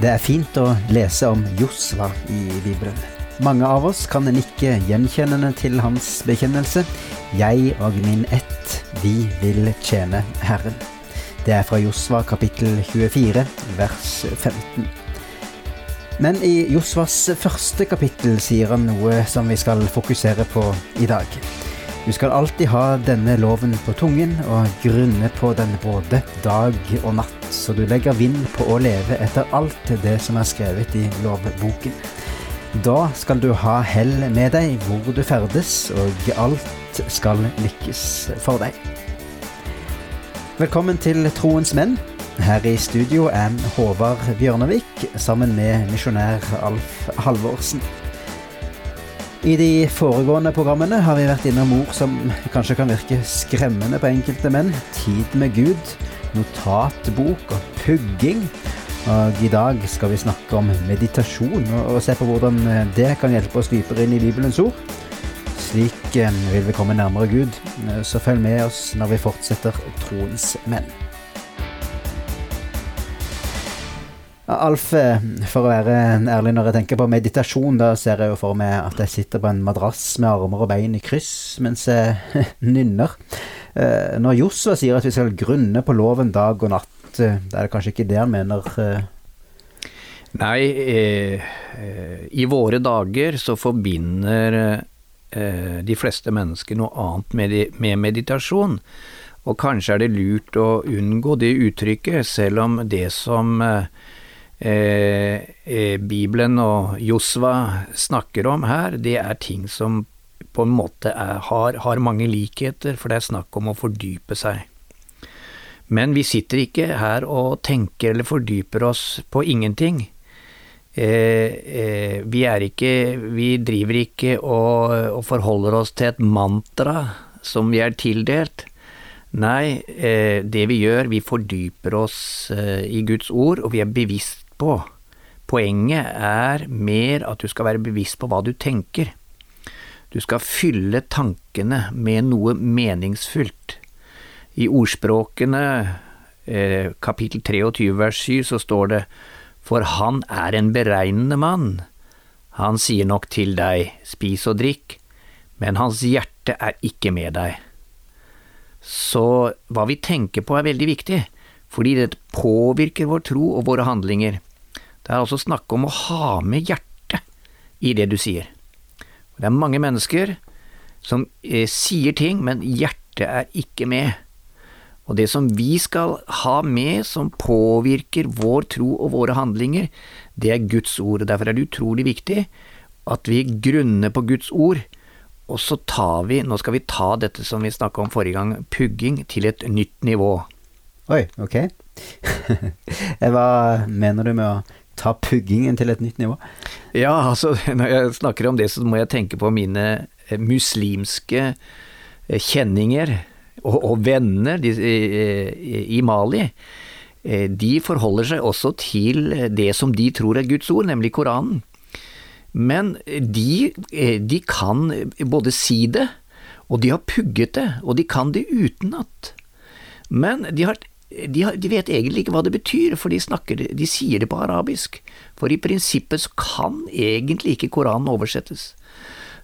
Det er fint å lese om Josva i Bibelen. Mange av oss kan nikke gjenkjennende til hans bekjennelse 'Jeg og min ett, vi vil tjene Herren'. Det er fra Josva kapittel 24, vers 15. Men i Josvas første kapittel sier han noe som vi skal fokusere på i dag. Du skal alltid ha denne loven på tungen og grunne på den både dag og natt, så du legger vind på å leve etter alt det som er skrevet i lovboken. Da skal du ha hell med deg hvor du ferdes, og alt skal lykkes for deg. Velkommen til Troens menn. Her i studio er Håvard Bjørnevik sammen med misjonær Alf Halvorsen. I de foregående programmene har vi vært innom ord som kanskje kan virke skremmende på enkelte menn. Tid med Gud, notatbok og pugging. Og i dag skal vi snakke om meditasjon og se på hvordan det kan hjelpe oss dypere inn i Bibelens ord. Slik eh, vil vi komme nærmere Gud, så følg med oss når vi fortsetter troens menn. Alf, eh, for å være ærlig når jeg tenker på meditasjon, da ser jeg jo for meg at jeg sitter på en madrass med armer og bein i kryss mens jeg nynner. Eh, når Josva sier at vi skal grunne på loven dag og natt, eh, da er det kanskje ikke det han mener? Nei, eh, i våre dager så forbinder de fleste mennesker noe annet med, med meditasjon. Og kanskje er det lurt å unngå det uttrykket, selv om det som eh, Bibelen og Josva snakker om her, det er ting som på en måte er, har, har, mange likheter, for det er snakk om å fordype seg. Men vi sitter ikke her og tenker eller fordyper oss på ingenting. Eh, eh, vi ikke Vi driver ikke og, og, forholder oss til et mantra som vi er tildelt. Nei, eh, det vi gjør, vi fordyper oss eh, i Guds ord, og vi er bevisst på. Poenget er mer at du skal være bevisst på hva du tenker. Du skal fylle tankene med noe meningsfullt. I ordspråkene, eh, kapittel 23 vers 7, så står det For han er en beregnende mann. Han sier nok til deg, spis og drikk, men hans hjerte er ikke med deg. Så hva vi tenker på er veldig viktig, fordi det påvirker vår tro og våre handlinger. Det er altså snakk om å ha med hjertet i det du sier. Det er mange mennesker som eh, sier ting, men hjertet er ikke med. Og det som vi skal ha med som påvirker vår tro og våre handlinger, det er Guds ord. og Derfor er det utrolig viktig at vi grunner på Guds ord, og så tar vi, nå skal vi ta dette som vi snakka om forrige gang, pugging, til et nytt nivå. Oi, ok. Hva mener du med å ta puggingen til et nytt nivå? Ja, altså når jeg snakker om det, så må jeg tenke på mine eh, muslimske eh, kjenninger og, og venner de, i, i Mali. Eh, de forholder seg også til det som de tror er Guds ord, nemlig Koranen. Men de, de kan både si det, og de har pugget det, og de kan det utenat. Men de har de, de, vet egentlig ikke hva det betyr, for de, snakker, de sier det på arabisk. For i prinsippet så kan egentlig ikke Koranen oversettes.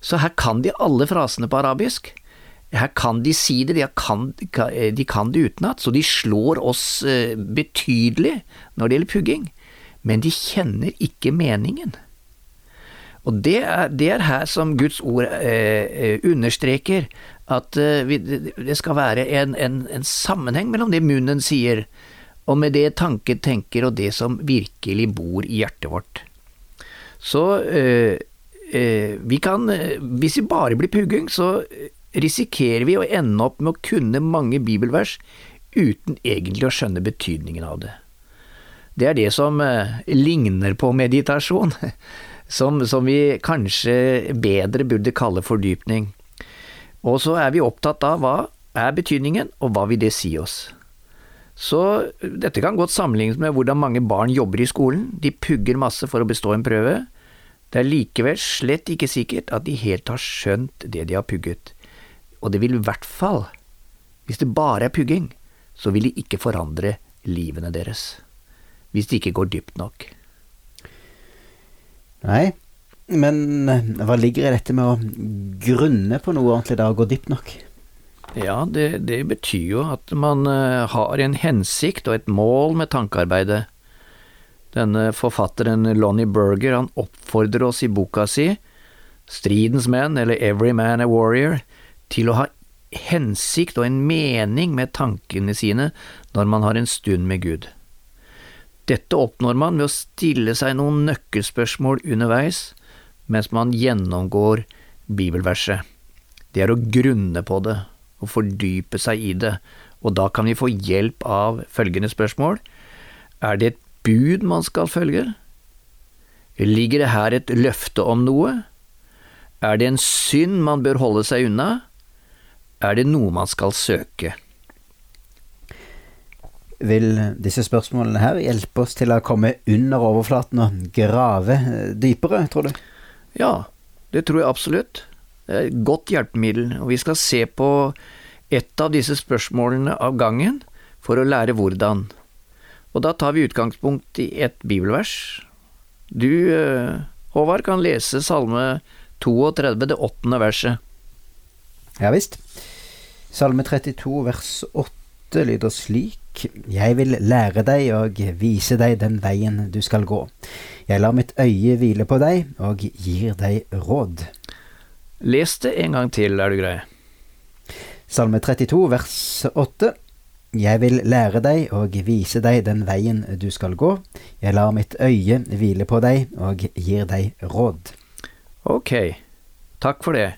Så her kan de alle frasene på arabisk. Her kan de si det, de kan, de kan det utenat, så de slår oss eh, betydelig når det gjelder pugging. Men de kjenner ikke meningen. Og det er, det er her som Guds ord eh, eh understreker at uh, vi, det skal være en, en, en, sammenheng mellom det munnen sier, og med det tanken tenker, og det som virkelig bor i hjertet vårt. Så uh, uh, vi kan, hvis vi bare blir pugging, så risikerer vi å ende opp med å kunne mange bibelvers uten egentlig å skjønne betydningen av det. Det er det som ligner på meditasjon, som, som vi kanskje bedre burde kalle fordypning. Og så er vi opptatt av hva er betydningen, og hva vil det si oss. Så dette kan godt sammenlignes med hvordan mange barn jobber i skolen, de pugger masse for å bestå en prøve. Det er likevel slett ikke sikkert at de helt har skjønt det de har pugget, og det vil i hvert fall, hvis det bare er pugging, så vil de ikke forandre livene deres, hvis det ikke går dypt nok. Nei, men eh, hva ligger i dette med å grunne på noe ordentlig da, og gå dypt nok? Ja, det, det betyr jo at man eh, har en hensikt og et mål med tankearbeidet. Denne forfatteren Lonnie Berger han oppfordrer oss i boka si, Stridens menn, eller Every man a warrior, til å ha hensikt og en mening med tankene sine når man har en stund med Gud. Dette oppnår man ved å stille seg noen nøkkelspørsmål underveis mens man gjennomgår bibelverset. Det er å grunne på det og fordype seg i det, og da kan vi få hjelp av følgende spørsmål. Er det et bud man skal følge? Ligger det her et løfte om noe? Er det en synd man bør holde seg unna? Er det noe man skal søke? Vil disse spørsmålene her hjelpe oss til å komme under overflaten og grave dypere, tror du? Ja, det tror jeg absolutt. Det er et godt hjelpemiddel, og vi skal se på ett av disse spørsmålene av gangen for å lære hvordan. Og da tar vi utgangspunkt i et bibelvers. Du, eh, Håvard, kan lese Salme 32, det åttende verset. Ja visst. Salme 32 vers 8 lyder slik Jeg vil lære deg og vise deg den veien du skal gå. Jeg lar mitt øye hvile på deg og gir deg råd. Les det en gang til, er du grei. Salme 32 vers 8 Jeg vil lære deg og vise deg den veien du skal gå. Jeg lar mitt øye hvile på deg og gir deg råd. Ok, takk for det.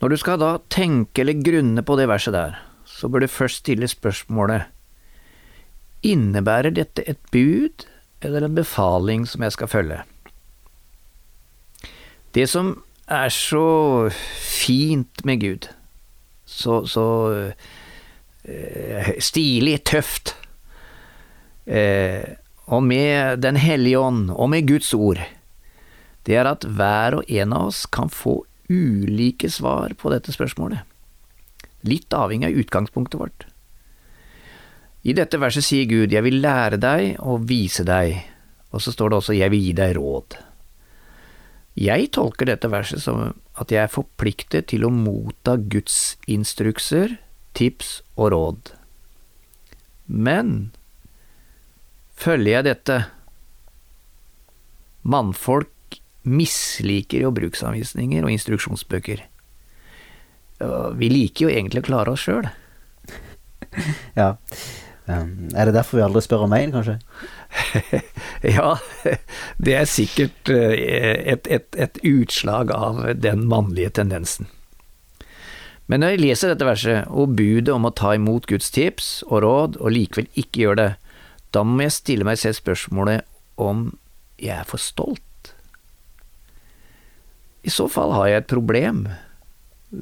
Når du skal da tenke eller grunne på det verset der, så bør du først stille spørsmålet Innebærer dette et bud eller en befaling som jeg skal følge? Det som er så fint med Gud, så, så eh, stilig, tøft, eh, og med Den hellige ånd, og med Guds ord, det er at hver og en av oss kan få ulike svar på dette spørsmålet, litt avhengig av utgangspunktet vårt. I dette verset sier Gud, jeg vil lære deg og vise deg, og så står det også, jeg vil gi deg råd. Jeg tolker dette verset som at jeg er forpliktet til å motta Guds instrukser, tips og råd. Men følger jeg dette? Mannfolk misliker jo bruksanvisninger og instruksjonsbøker. Vi liker jo egentlig å klare oss sjøl. ja. Um, er det derfor vi aldri spør om veien, kanskje? ja, det er sikkert eh, et, et, et, utslag av den mannlige tendensen. Men når jeg leser dette verset, og budet om å ta imot Guds tips og råd, og likevel ikke gjør det, da må jeg stille meg selv spørsmålet om jeg er for stolt. I så fall har jeg et problem,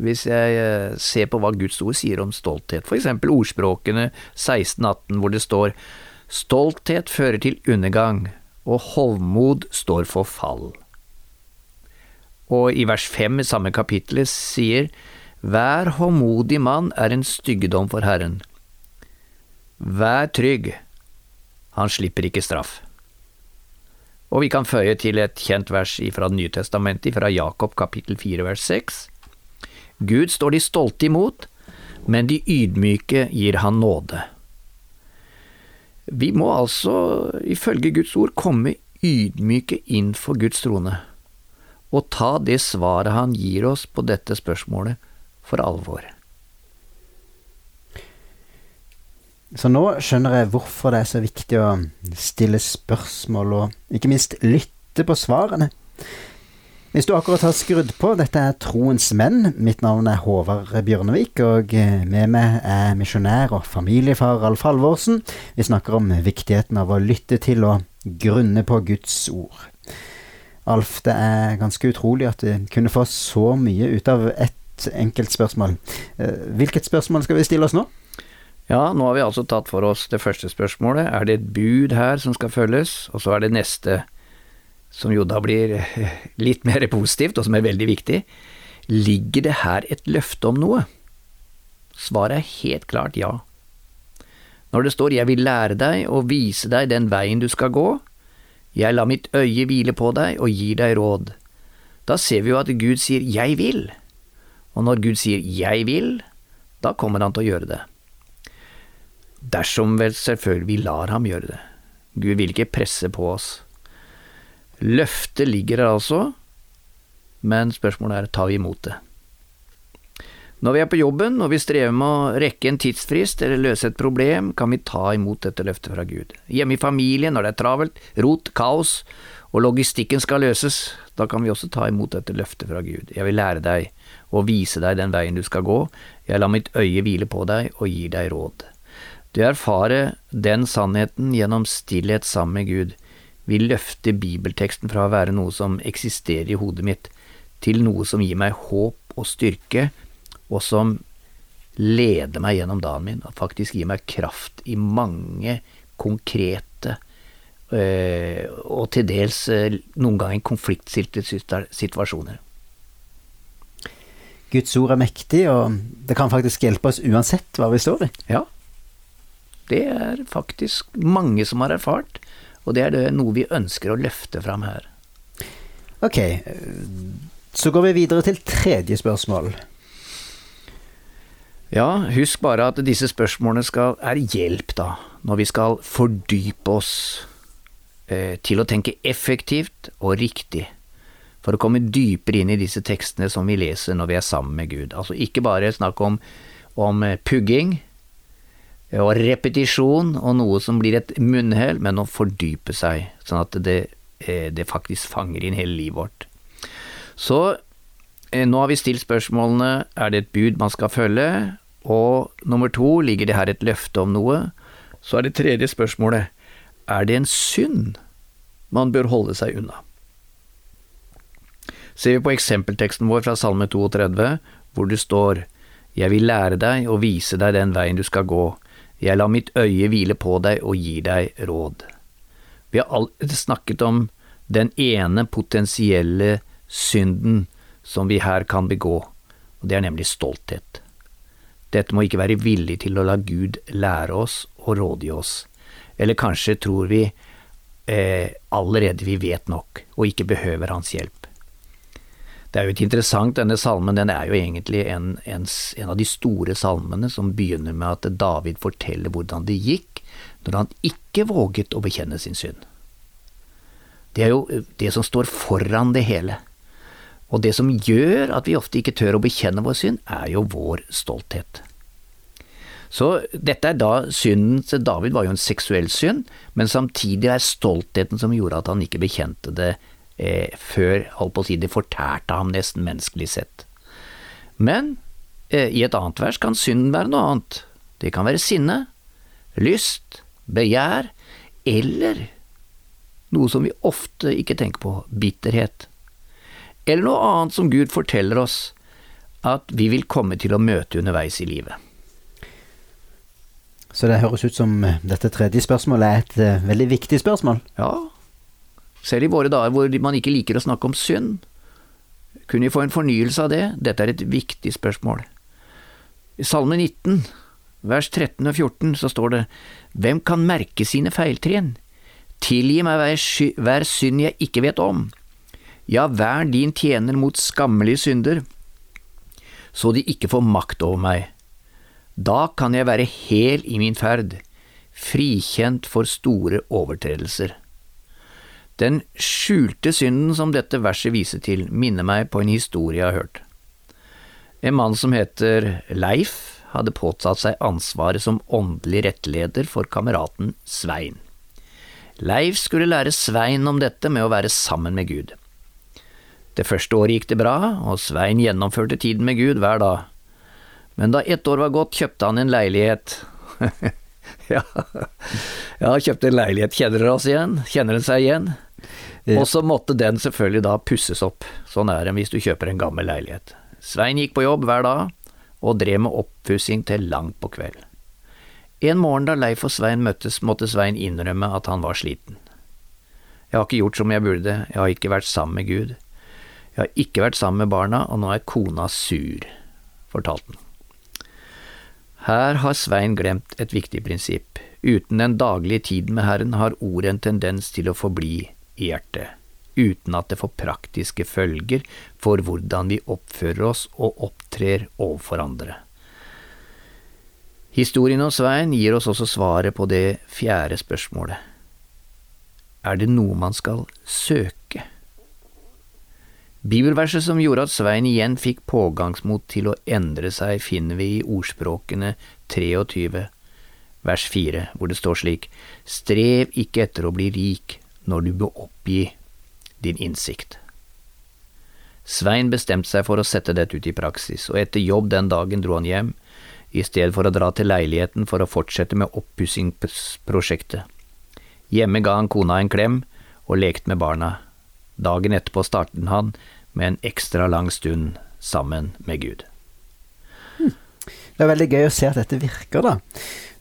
hvis jeg eh, ser på hva Guds ord sier om stolthet, eksempel ordspråkene 1618 hvor det står Stolthet fører til undergang, og hovmod står for fall. Og i vers fem i samme kapittel sier Hver håndmodig mann er en styggedom for Herren. Vær trygg, han slipper ikke straff. Og vi kan føye til et kjent vers fra Det nye testamentet, fra Jakob kapittel 4 vers 6. Gud står de stolte imot, men de ydmyke gir han nåde. Vi må altså, ifølge Guds ord, komme ydmyke inn for Guds trone, og ta det svaret han gir oss på dette spørsmålet, for alvor. Så nå skjønner jeg hvorfor det er så viktig å stille spørsmål, og ikke minst lytte på svarene. Hvis du akkurat har skrudd på, dette er Troens menn. Mitt navn er Håvard Bjørnevik, og med meg er misjonær og familiefar Alf Halvorsen. Vi snakker om viktigheten av å lytte til og grunne på Guds ord. Alf, det er ganske utrolig at du kunne få så mye ut av ett enkelt spørsmål. Eh, hvilket spørsmål skal vi stille oss nå? Ja, nå har vi altså tatt for oss det første spørsmålet. Er det et bud her som skal følges? Og så er det neste, som jo da blir litt mer positivt, og som er veldig viktig. Ligger det her et løfte om noe? Svaret er helt klart ja. Når det står 'jeg vil lære deg og vise deg den veien du skal gå', Jeg lar mitt øye hvile på deg og gir deg råd. Da ser vi jo at Gud sier jeg vil, og når Gud sier jeg vil, da kommer han til å gjøre det. Dersom vel selvfølgelig vi lar ham gjøre det. Gud vil ikke presse på oss. Løftet ligger der altså, men spørsmålet er tar vi imot det. Når vi er på jobben og vi strever med å rekke en tidsfrist eller løse et problem, kan vi ta imot dette løftet fra Gud. Hjemme i familien, når det er travelt, rot, kaos, og logistikken skal løses, da kan vi også ta imot dette løftet fra Gud. Jeg vil lære deg og vise deg den veien du skal gå, jeg lar mitt øye hvile på deg og gir deg råd. Du erfarer den sannheten gjennom stillhet sammen med Gud, vil løfte bibelteksten fra å være noe som eksisterer i hodet mitt, til noe som gir meg håp og styrke og som leder meg gjennom dagen min, og faktisk gir meg kraft i mange konkrete øh, og til dels øh, noen ganger konfliktstilte situasjoner. Guds ord er mektig, og det kan faktisk hjelpe oss uansett hva vi står i. Ja, det er faktisk mange som har erfart, og det er det noe vi ønsker å løfte fram her. Ok, så går vi videre til tredje spørsmål. Ja, husk bare at disse spørsmålene skal, er hjelp, da, når vi skal fordype oss eh, til å tenke effektivt og riktig, for å komme dypere inn i disse tekstene som vi leser når vi er sammen med Gud. Altså ikke bare snakk om, om eh, pugging og repetisjon og noe som blir et munnhell, men å fordype seg, sånn at det, eh, det faktisk fanger inn hele livet vårt. Så eh, nå har vi stilt spørsmålene er det et bud man skal følge, og nummer to, ligger det her et løfte om noe? Så er det tredje spørsmålet, er det en synd man bør holde seg unna? Ser vi på eksempelteksten vår fra Salme 32, hvor det står Jeg vil lære deg og vise deg den veien du skal gå, jeg lar mitt øye hvile på deg og gir deg råd. Vi har allerede snakket om den ene potensielle synden som vi her kan begå, og det er nemlig stolthet. Dette må ikke være villig til å la Gud lære oss og rådgi oss. Eller kanskje tror vi eh, allerede vi vet nok, og ikke behøver hans hjelp. Det er jo et interessant, denne salmen den er jo egentlig en, en, en av de store salmene som begynner med at David forteller hvordan det gikk når han ikke våget å bekjenne sin synd. Det er jo det som står foran det hele. Og det som gjør at vi ofte ikke tør å bekjenne vår synd, er jo vår stolthet. Så dette er da synden til David var jo en seksuell synd, men samtidig er stoltheten som gjorde at han ikke bekjente det eh, før, holdt på å si, det fortærte ham nesten menneskelig sett. Men eh, i et annet vers kan synden være noe annet. Det kan være sinne, lyst, begjær, eller noe som vi ofte ikke tenker på, bitterhet eller noe annet som Gud forteller oss at vi vil komme til å møte underveis i livet. Så det høres ut som eh, dette tredje spørsmålet er et uh, veldig viktig spørsmål? Ja, selv i våre dager hvor man ikke liker å snakke om synd, kunne vi få en fornyelse av det. Dette er et viktig spørsmål. I Salme 19, vers 13 og 14, så står det Hvem kan merke sine feiltrinn? Tilgi meg hver synd jeg ikke vet om. Ja, vær din tjener mot skammelige synder, så de ikke får makt over meg. Da kan jeg være hel i min ferd, frikjent for store overtredelser. Den skjulte synden som dette verset viser til, minner meg på en historie jeg har hørt. En mann som heter Leif, hadde påtatt seg ansvaret som åndelig rettleder for kameraten Svein. Leif skulle lære Svein om dette med å være sammen med Gud. Det første året gikk det bra, og Svein gjennomførte tiden med Gud hver dag. Men da ett år var gått, kjøpte han en leilighet. ja, ja, kjøpte en leilighet. Kjenner dere oss igjen? Kjenner den seg igjen? Og så måtte den selvfølgelig da pusses opp. Sånn er det hvis du kjøper en gammel leilighet. Svein gikk på jobb hver dag, og drev med oppussing til langt på kveld. En morgen da Leif og Svein møttes, måtte Svein innrømme at han var sliten. Jeg har ikke gjort som jeg burde, jeg har ikke vært sammen med Gud. Jeg har ikke vært sammen med barna, og nå er kona sur, fortalte han. Her har Svein glemt et viktig prinsipp. Uten den daglige tiden med Herren har ordet en tendens til å forbli i hjertet, uten at det får praktiske følger for hvordan vi oppfører oss og opptrer overfor andre. Historien om Svein gir oss også svaret på det fjerde spørsmålet. Er det noe man skal søke? Bibelverset som gjorde at Svein igjen fikk pågangsmot til å endre seg, finner vi i ordspråkene 23, vers 4, hvor det står slik, Strev ikke etter å bli rik når du bør oppgi din innsikt. Svein bestemte seg for å sette dette ut i praksis, og etter jobb den dagen dro han hjem, i stedet for å dra til leiligheten for å fortsette med oppussingsprosjektet. Hjemme ga han kona en klem og lekte med barna. Dagen etterpå startet han med en ekstra lang stund sammen med Gud. Det er veldig gøy å se at dette virker, da.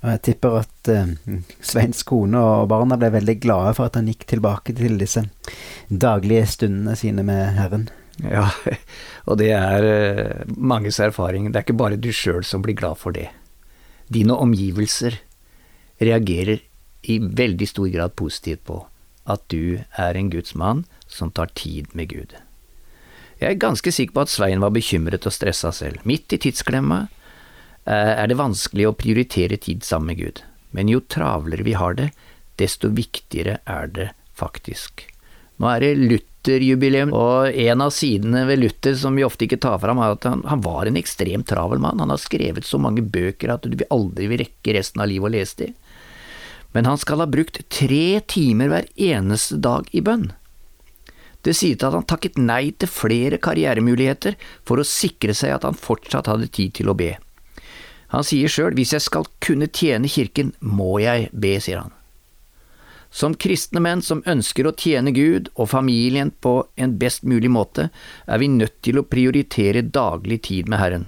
Og jeg tipper at uh, Sveins kone og barna ble veldig glade for at han gikk tilbake til disse daglige stundene sine med Herren. Ja, og det er uh, manges erfaring. Det er ikke bare du sjøl som blir glad for det. Dine omgivelser reagerer i veldig stor grad positivt på at du er en Guds mann som tar tid med Gud. Jeg er ganske sikker på at Svein var bekymret og stressa selv. Midt i tidsklemma uh, er det vanskelig å prioritere tid sammen med Gud. Men jo travlere vi har det, desto viktigere er det faktisk. Nå er det Luther Luther-jubileum, og en av sidene ved Luther som vi ofte ikke tar fram, er at han, han var en ekstremt travel mann. Han har skrevet så mange bøker at du aldri vil rekke resten av livet å lese de. Men han skal ha brukt tre timer hver eneste dag i bønn. Det sier til at han takket nei til flere karrieremuligheter for å sikre seg at han fortsatt hadde tid til å be. Han sier sjøl hvis jeg skal kunne tjene kirken, må jeg be, sier han. Som kristne menn som ønsker å tjene Gud og familien på en best mulig måte, er vi nødt til å prioritere daglig tid med Herren.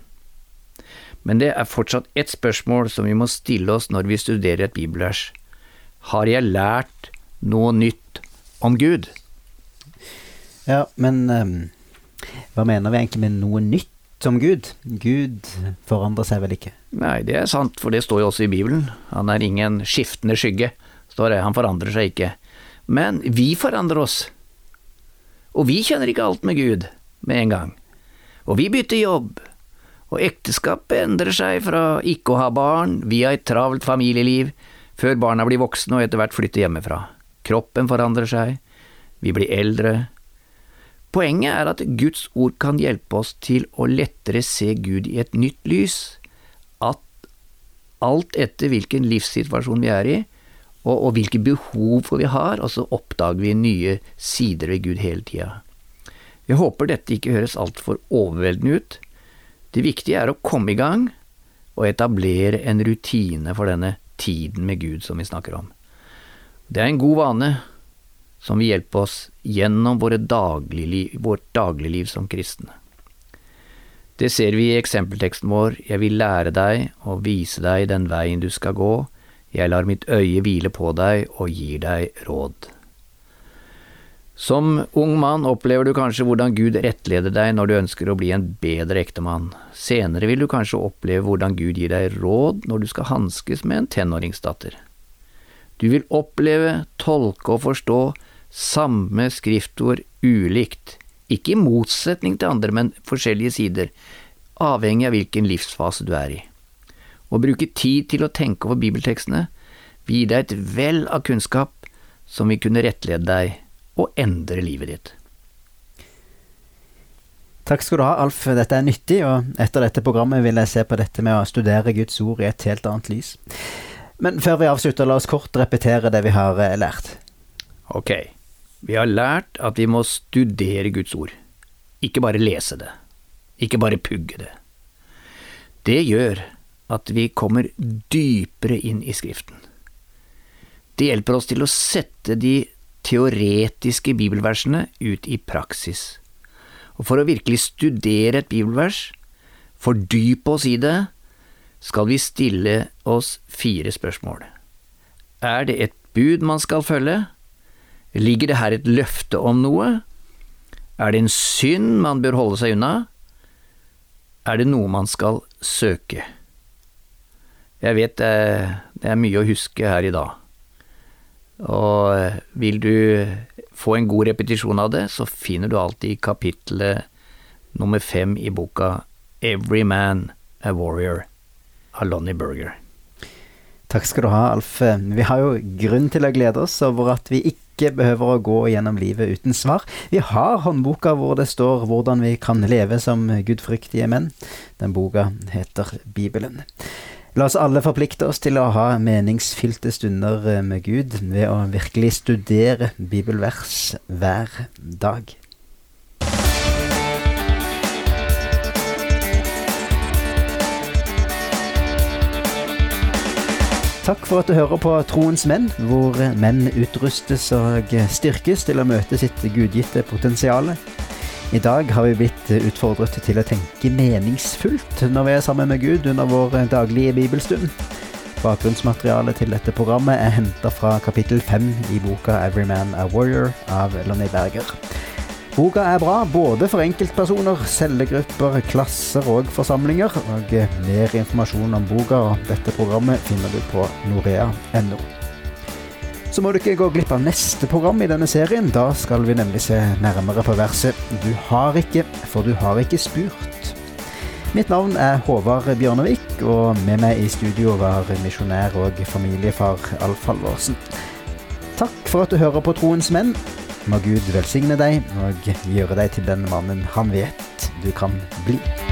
Men det er fortsatt ett spørsmål som vi må stille oss når vi studerer et bibelvers. Har jeg lært noe nytt om Gud? Ja, men um, hva mener vi egentlig med noe nytt om Gud? Gud forandrer seg vel ikke? Nei, det er sant, for det står jo også i Bibelen. Han er ingen skiftende skygge står det. Han forandrer seg ikke. Men vi forandrer oss. Og vi kjenner ikke alt med Gud med en gang. Og vi bytter jobb. Og ekteskapet endrer seg fra ikke å ha barn via et travelt familieliv, før barna blir voksne og etter hvert flytter hjemmefra. Kroppen forandrer seg. Vi blir eldre. Poenget er at Guds ord kan hjelpe oss til å lettere se Gud i et nytt lys. At alt etter hvilken livssituasjon vi er i, og, og hvilke behov vi har, og så oppdager vi nye sider ved Gud hele tida. Jeg håper dette ikke høres altfor overveldende ut. Det viktige er å komme i gang og etablere en rutine for denne tiden med Gud som vi snakker om. Det er en god vane som vil hjelpe oss gjennom dagligliv, vårt dagligliv som kristne. Det ser vi i eksempelteksten vår, jeg vil lære deg og vise deg den veien du skal gå, jeg lar mitt øye hvile på deg og gir deg råd. Som ung mann opplever du kanskje hvordan Gud rettleder deg når du ønsker å bli en bedre ektemann. Senere vil du kanskje oppleve hvordan Gud gir deg råd når du skal hanskes med en tenåringsdatter. Du vil oppleve, tolke og forstå samme skriftord ulikt, ikke i motsetning til andre, men forskjellige sider, avhengig av hvilken livsfase du er i. Å bruke tid til å tenke over bibeltekstene vil gi deg et vell av kunnskap som vil kunne rettlede deg og endre livet ditt. Takk skal du ha, Alf. Dette er nyttig, og etter dette programmet vil jeg se på dette med å studere Guds ord i et helt annet lys. Men før vi avslutter, la oss kort repetere det vi har eh, lært. Ok, vi har lært at vi må studere Guds ord, ikke bare lese det, ikke bare pugge det. Det gjør at vi kommer dypere inn i Skriften. Det hjelper oss til å sette de teoretiske bibelversene ut i praksis. Og for å virkelig studere et bibelvers, fordype oss i det, skal vi stille oss fire spørsmål. Er det et bud man skal følge? Ligger det her et løfte om noe? Er det en synd man bør holde seg unna? Er det noe man skal søke? Jeg vet det, det er mye å huske her i dag. Og vil du få en god repetisjon av det, så finner du alltid kapittelet nummer fem i boka Every Man a Warrior av Lonnie Berger. Takk skal du ha, Alf. Vi har jo grunn til å glede oss over at vi ikke behøver å gå gjennom livet uten svar. Vi har håndboka hvor det står hvordan vi kan leve som gudfryktige menn. Den boka heter Bibelen. La oss alle forplikte oss til å ha meningsfylte stunder med Gud ved å virkelig studere bibelvers hver dag. Takk for at du hører på Troens menn, hvor menn utrustes og styrkes til å møte sitt gudgitte potensial. I dag har vi blitt utfordret til å tenke meningsfullt når vi er sammen med Gud under vår daglige bibelstund. Bakgrunnsmaterialet til dette programmet er henta fra kapittel fem i boka 'Every Man a Warrior' av Lonnie Berger. Boka er bra både for enkeltpersoner, cellegrupper, klasser og forsamlinger. Og mer informasjon om boka og dette programmet finner du på norea.no. Så må du ikke gå glipp av neste program i denne serien. Da skal vi nemlig se nærmere på verset 'Du har ikke, for du har ikke spurt'. Mitt navn er Håvard Bjørnevik, og med meg i studio var misjonær og familiefar Alf Halvorsen. Takk for at du hører på Troens menn. Må Gud velsigne deg og gjøre deg til den mannen han vet du kan bli.